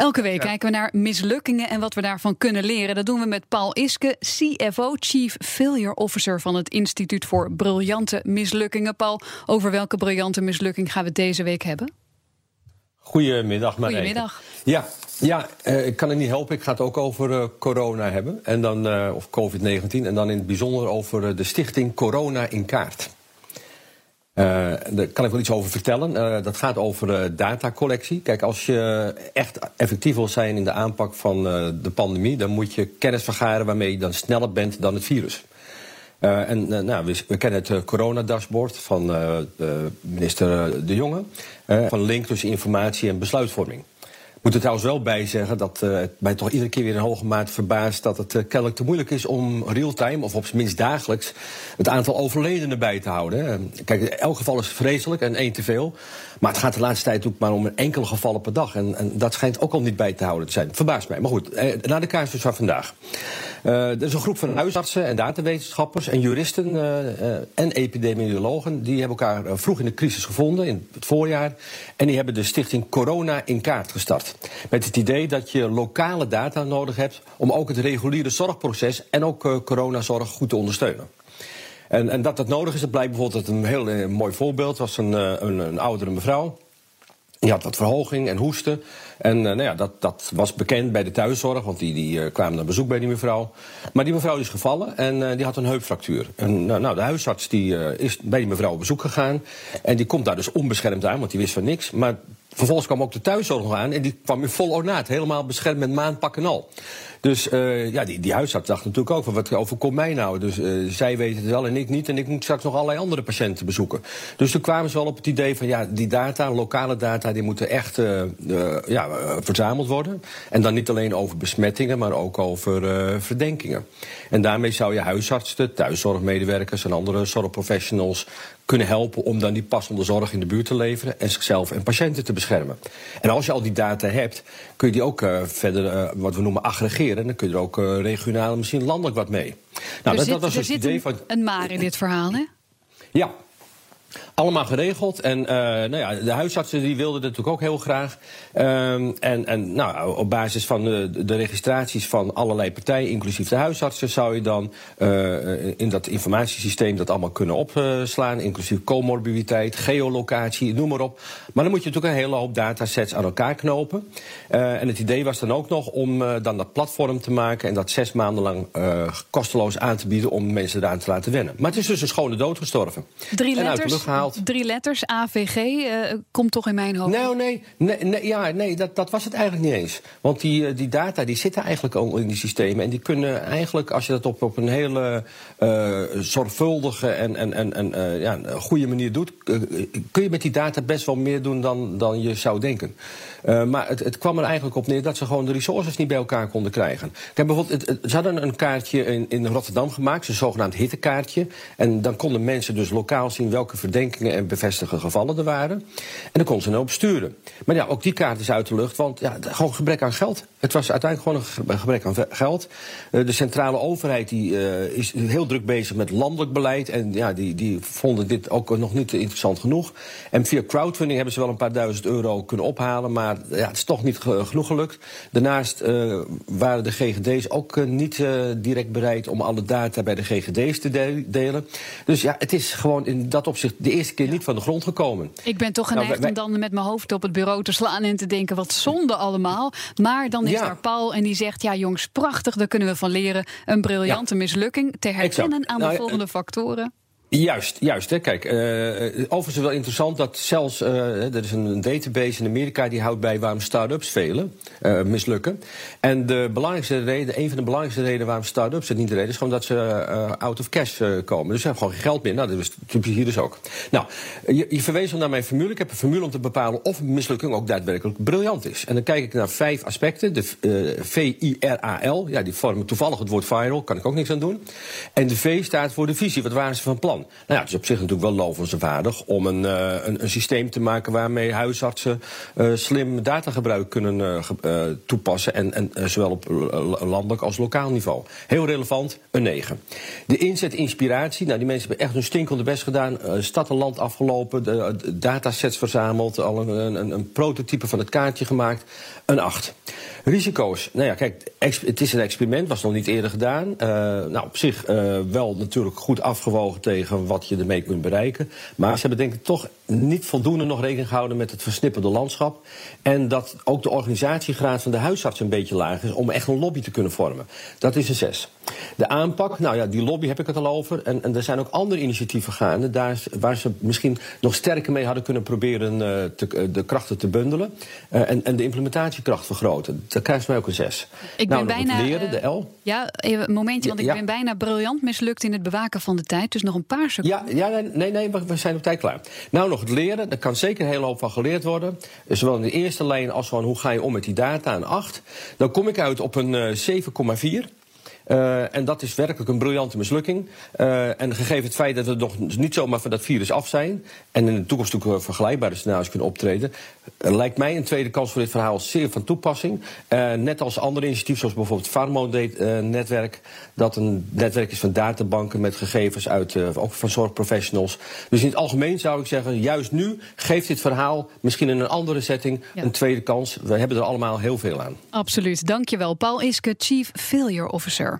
Elke week kijken we naar mislukkingen en wat we daarvan kunnen leren. Dat doen we met Paul Iske, CFO, Chief Failure Officer van het Instituut voor Briljante Mislukkingen. Paul, over welke briljante mislukking gaan we deze week hebben? Goedemiddag, Marijke. Goedemiddag. Ja, ja eh, ik kan het niet helpen. Ik ga het ook over eh, corona hebben. En dan, eh, of COVID-19. En dan in het bijzonder over de stichting Corona in Kaart. Eh, daar kan ik wel iets over vertellen. Eh, dat gaat over eh, datacollectie. Kijk, als je echt effectief wil zijn in de aanpak van de pandemie... dan moet je kennis vergaren waarmee je dan sneller bent dan het virus. En nou, we, kennen het eh, coronadashboard van minister De Jonge. van link tussen informatie en besluitvorming. Ik moet er trouwens wel bij zeggen dat eh, het mij toch iedere keer weer in hoge mate verbaast dat het eh, kennelijk te moeilijk is om real-time, of op zijn minst dagelijks, het aantal overledenen bij te houden. Kijk, elk geval is vreselijk en één te veel. Maar het gaat de laatste tijd ook maar om een enkele gevallen per dag. En, en dat schijnt ook al niet bij te houden te zijn. Verbaast mij. Maar goed, eh, naar de casus van vandaag. Eh, er is een groep van huisartsen en datawetenschappers en juristen eh, eh, en epidemiologen. Die hebben elkaar vroeg in de crisis gevonden, in het voorjaar. En die hebben de stichting Corona in kaart gestart. Met het idee dat je lokale data nodig hebt om ook het reguliere zorgproces en ook coronazorg goed te ondersteunen. En, en dat dat nodig is, dat blijkt bijvoorbeeld uit een heel mooi voorbeeld. was een, een, een oudere mevrouw. Die had wat verhoging en hoesten. En eh, nou ja, dat, dat was bekend bij de thuiszorg, want die, die eh, kwamen naar bezoek bij die mevrouw. Maar die mevrouw is gevallen en eh, die had een heupfractuur. En nou, de huisarts die, is bij die mevrouw op bezoek gegaan. En die komt daar dus onbeschermd aan, want die wist van niks. Maar vervolgens kwam ook de thuiszorg nog aan en die kwam in vol ornaat. Helemaal beschermd met maanpak en al. Dus eh, ja, die, die huisarts dacht natuurlijk ook van wat overkomt mij nou? Dus eh, zij weten het wel en ik niet. En ik moet straks nog allerlei andere patiënten bezoeken. Dus toen kwamen ze wel op het idee van ja, die data, lokale data, die moeten echt eh, ja, verzameld worden. En dan niet alleen over besmettingen, maar ook over verdenkingen. En daarmee zou je huisartsen, thuiszorgmedewerkers en andere zorgprofessionals kunnen helpen om dan die passende zorg in de buurt te leveren en zichzelf en patiënten te beschermen. En als je al die data hebt, kun je die ook eh, verder eh, wat we noemen aggregeren. En dan kun je er ook eh, regionaal en misschien landelijk wat mee. Nou, er dat, zit, dat was er dus het zit idee een, van. een maar in dit verhaal, hè? Ja. Allemaal geregeld. En eh, nou ja, de huisartsen die wilden dat natuurlijk ook heel graag. Ehm, en en nou, op basis van de, de registraties van allerlei partijen, inclusief de huisartsen, zou je dan eh, in dat informatiesysteem dat allemaal kunnen opslaan. Inclusief comorbiditeit, geolocatie, noem maar op. Maar dan moet je natuurlijk een hele hoop datasets aan elkaar knopen. Eh, en het idee was dan ook nog om dan dat platform te maken en dat zes maanden lang kosteloos aan te bieden om mensen eraan te laten wennen. Maar het is dus een schone dood gestorven. Drie En uit de letters, gehaald. drie letters, AVG, eh, komt toch in mijn hoofd. Nou, nee, nee, nee, ja, nee dat, dat was het eigenlijk niet eens. Want die, eh, die data die zitten eigenlijk al in die systemen. En die kunnen eigenlijk, als je dat op, op een hele eh, zorgvuldige en, en, en, en ja, goede manier doet, kun je met die data best wel meer doen dan, dan je zou denken. Maar het, het kwam er eigenlijk op neer dat ze gewoon de resources niet bij elkaar konden krijgen. Ik heb bijvoorbeeld, het, het- ze hadden een kaartje in, in Rotterdam gemaakt, een zogenaamd hittekaartje. En dan konden mensen dus lokaal zien welke verdenkingen en bevestigde gevallen er waren. En dan konden ze erop sturen. Maar ja, ook die kaart is uit de lucht, want ja, gewoon gebrek aan geld. Het was uiteindelijk gewoon een ge- gebrek aan geld. Eh, de centrale overheid die, eh, is heel druk bezig met landelijk beleid. En ja, die, die vonden dit ook nog niet interessant genoeg. En via crowdfunding hebben ze wel een paar duizend euro kunnen ophalen. Maar ja, het is toch niet ge- genoeg gelukt. Daarnaast eh, waren de GGD's ook niet direct bereid om alle data bij de GGD's te de- delen. Dus ja, het is gewoon in dat opzicht de eerste keer niet van de grond gekomen. Ik ben toch Nou, geneigd wij- om dan met mijn hoofd op het bureau te slaan en te denken: wat zonde allemaal. Maar dan is Ja. daar Paul en die zegt: ja, jongens, prachtig, daar kunnen we van leren. Een briljante mislukking te herkennen Exact. aan de Nou, volgende factoren. Juist, juist. Hè. Kijk, uh, overigens wel interessant dat zelfs, uh, er is een database in Amerika die houdt bij waarom start-ups velen mislukken. En de belangrijkste reden, een van de belangrijkste redenen waarom start-ups het niet de reden is, gewoon dat ze out of cash komen. Dus ze hebben gewoon geen geld meer. Nou, dat is typisch hier dus ook. Nou, je, je verwees al naar mijn formule. Ik heb een formule om te bepalen of een mislukking ook daadwerkelijk briljant is. En dan kijk ik naar vijf aspecten. De V-I-R-A-L, ja, die vormen toevallig het woord viral, kan ik ook niks aan doen. En de V staat voor de visie. Wat waren ze van plan? Nou ja, het is op zich natuurlijk wel lovenswaardig om een, uh, een, een, systeem te maken waarmee huisartsen uh, slim datagebruik kunnen uh, toepassen. En, en zowel op landelijk als lokaal niveau. Heel relevant, een 9. De inzet inspiratie, nou die mensen hebben echt hun stinkende best gedaan. stad en land afgelopen, de, datasets verzameld, al een, een, een prototype van het kaartje gemaakt. Een 8. Risico's. Nou ja, kijk, het is een experiment, was nog niet eerder gedaan. Nou, op zich wel natuurlijk goed afgewogen tegen wat je ermee kunt bereiken. Maar ze hebben denk ik toch niet voldoende nog rekening gehouden met het versnipperde landschap. En dat ook de organisatiegraad van de huisarts een beetje laag is om echt een lobby te kunnen vormen. Dat is een 6. De aanpak, nou ja, die lobby heb ik het al over. En, en er zijn ook andere initiatieven gaande daar, waar ze misschien nog sterker mee hadden kunnen proberen uh, te, de krachten te bundelen. en, en de implementatiekracht vergroten dan krijgt mij ook een 6. Ik nou, ben bijna. leren, de L. Ja, even een momentje, want ik Ja. ben bijna briljant mislukt in het bewaken van de tijd. Dus nog een paar seconden. Ja, ja nee, nee, nee, we- we zijn op tijd klaar. Nou, nog het leren. Daar kan zeker hele hoop van geleerd worden. Zowel in de eerste lijn als van hoe ga je om met die data, een 8. Dan kom ik uit op een eh, 7,4. Eh, en dat is werkelijk een briljante mislukking. Eh, en gegeven het feit dat we nog niet zomaar van dat virus af zijn... en in de toekomst natuurlijk wel vergelijkbare scenario's kunnen optreden... eh, lijkt mij een tweede kans voor dit verhaal zeer van toepassing. Eh, net als andere initiatieven, zoals bijvoorbeeld het Farmo-netwerk... dat een netwerk is van databanken met gegevens uit, eh, ook van zorgprofessionals. Dus in het algemeen zou ik zeggen, juist nu geeft dit verhaal... misschien in een andere setting Ja. een tweede kans. We hebben er allemaal heel veel aan. Absoluut. Dankjewel. Paul Iske, Chief Failure Officer.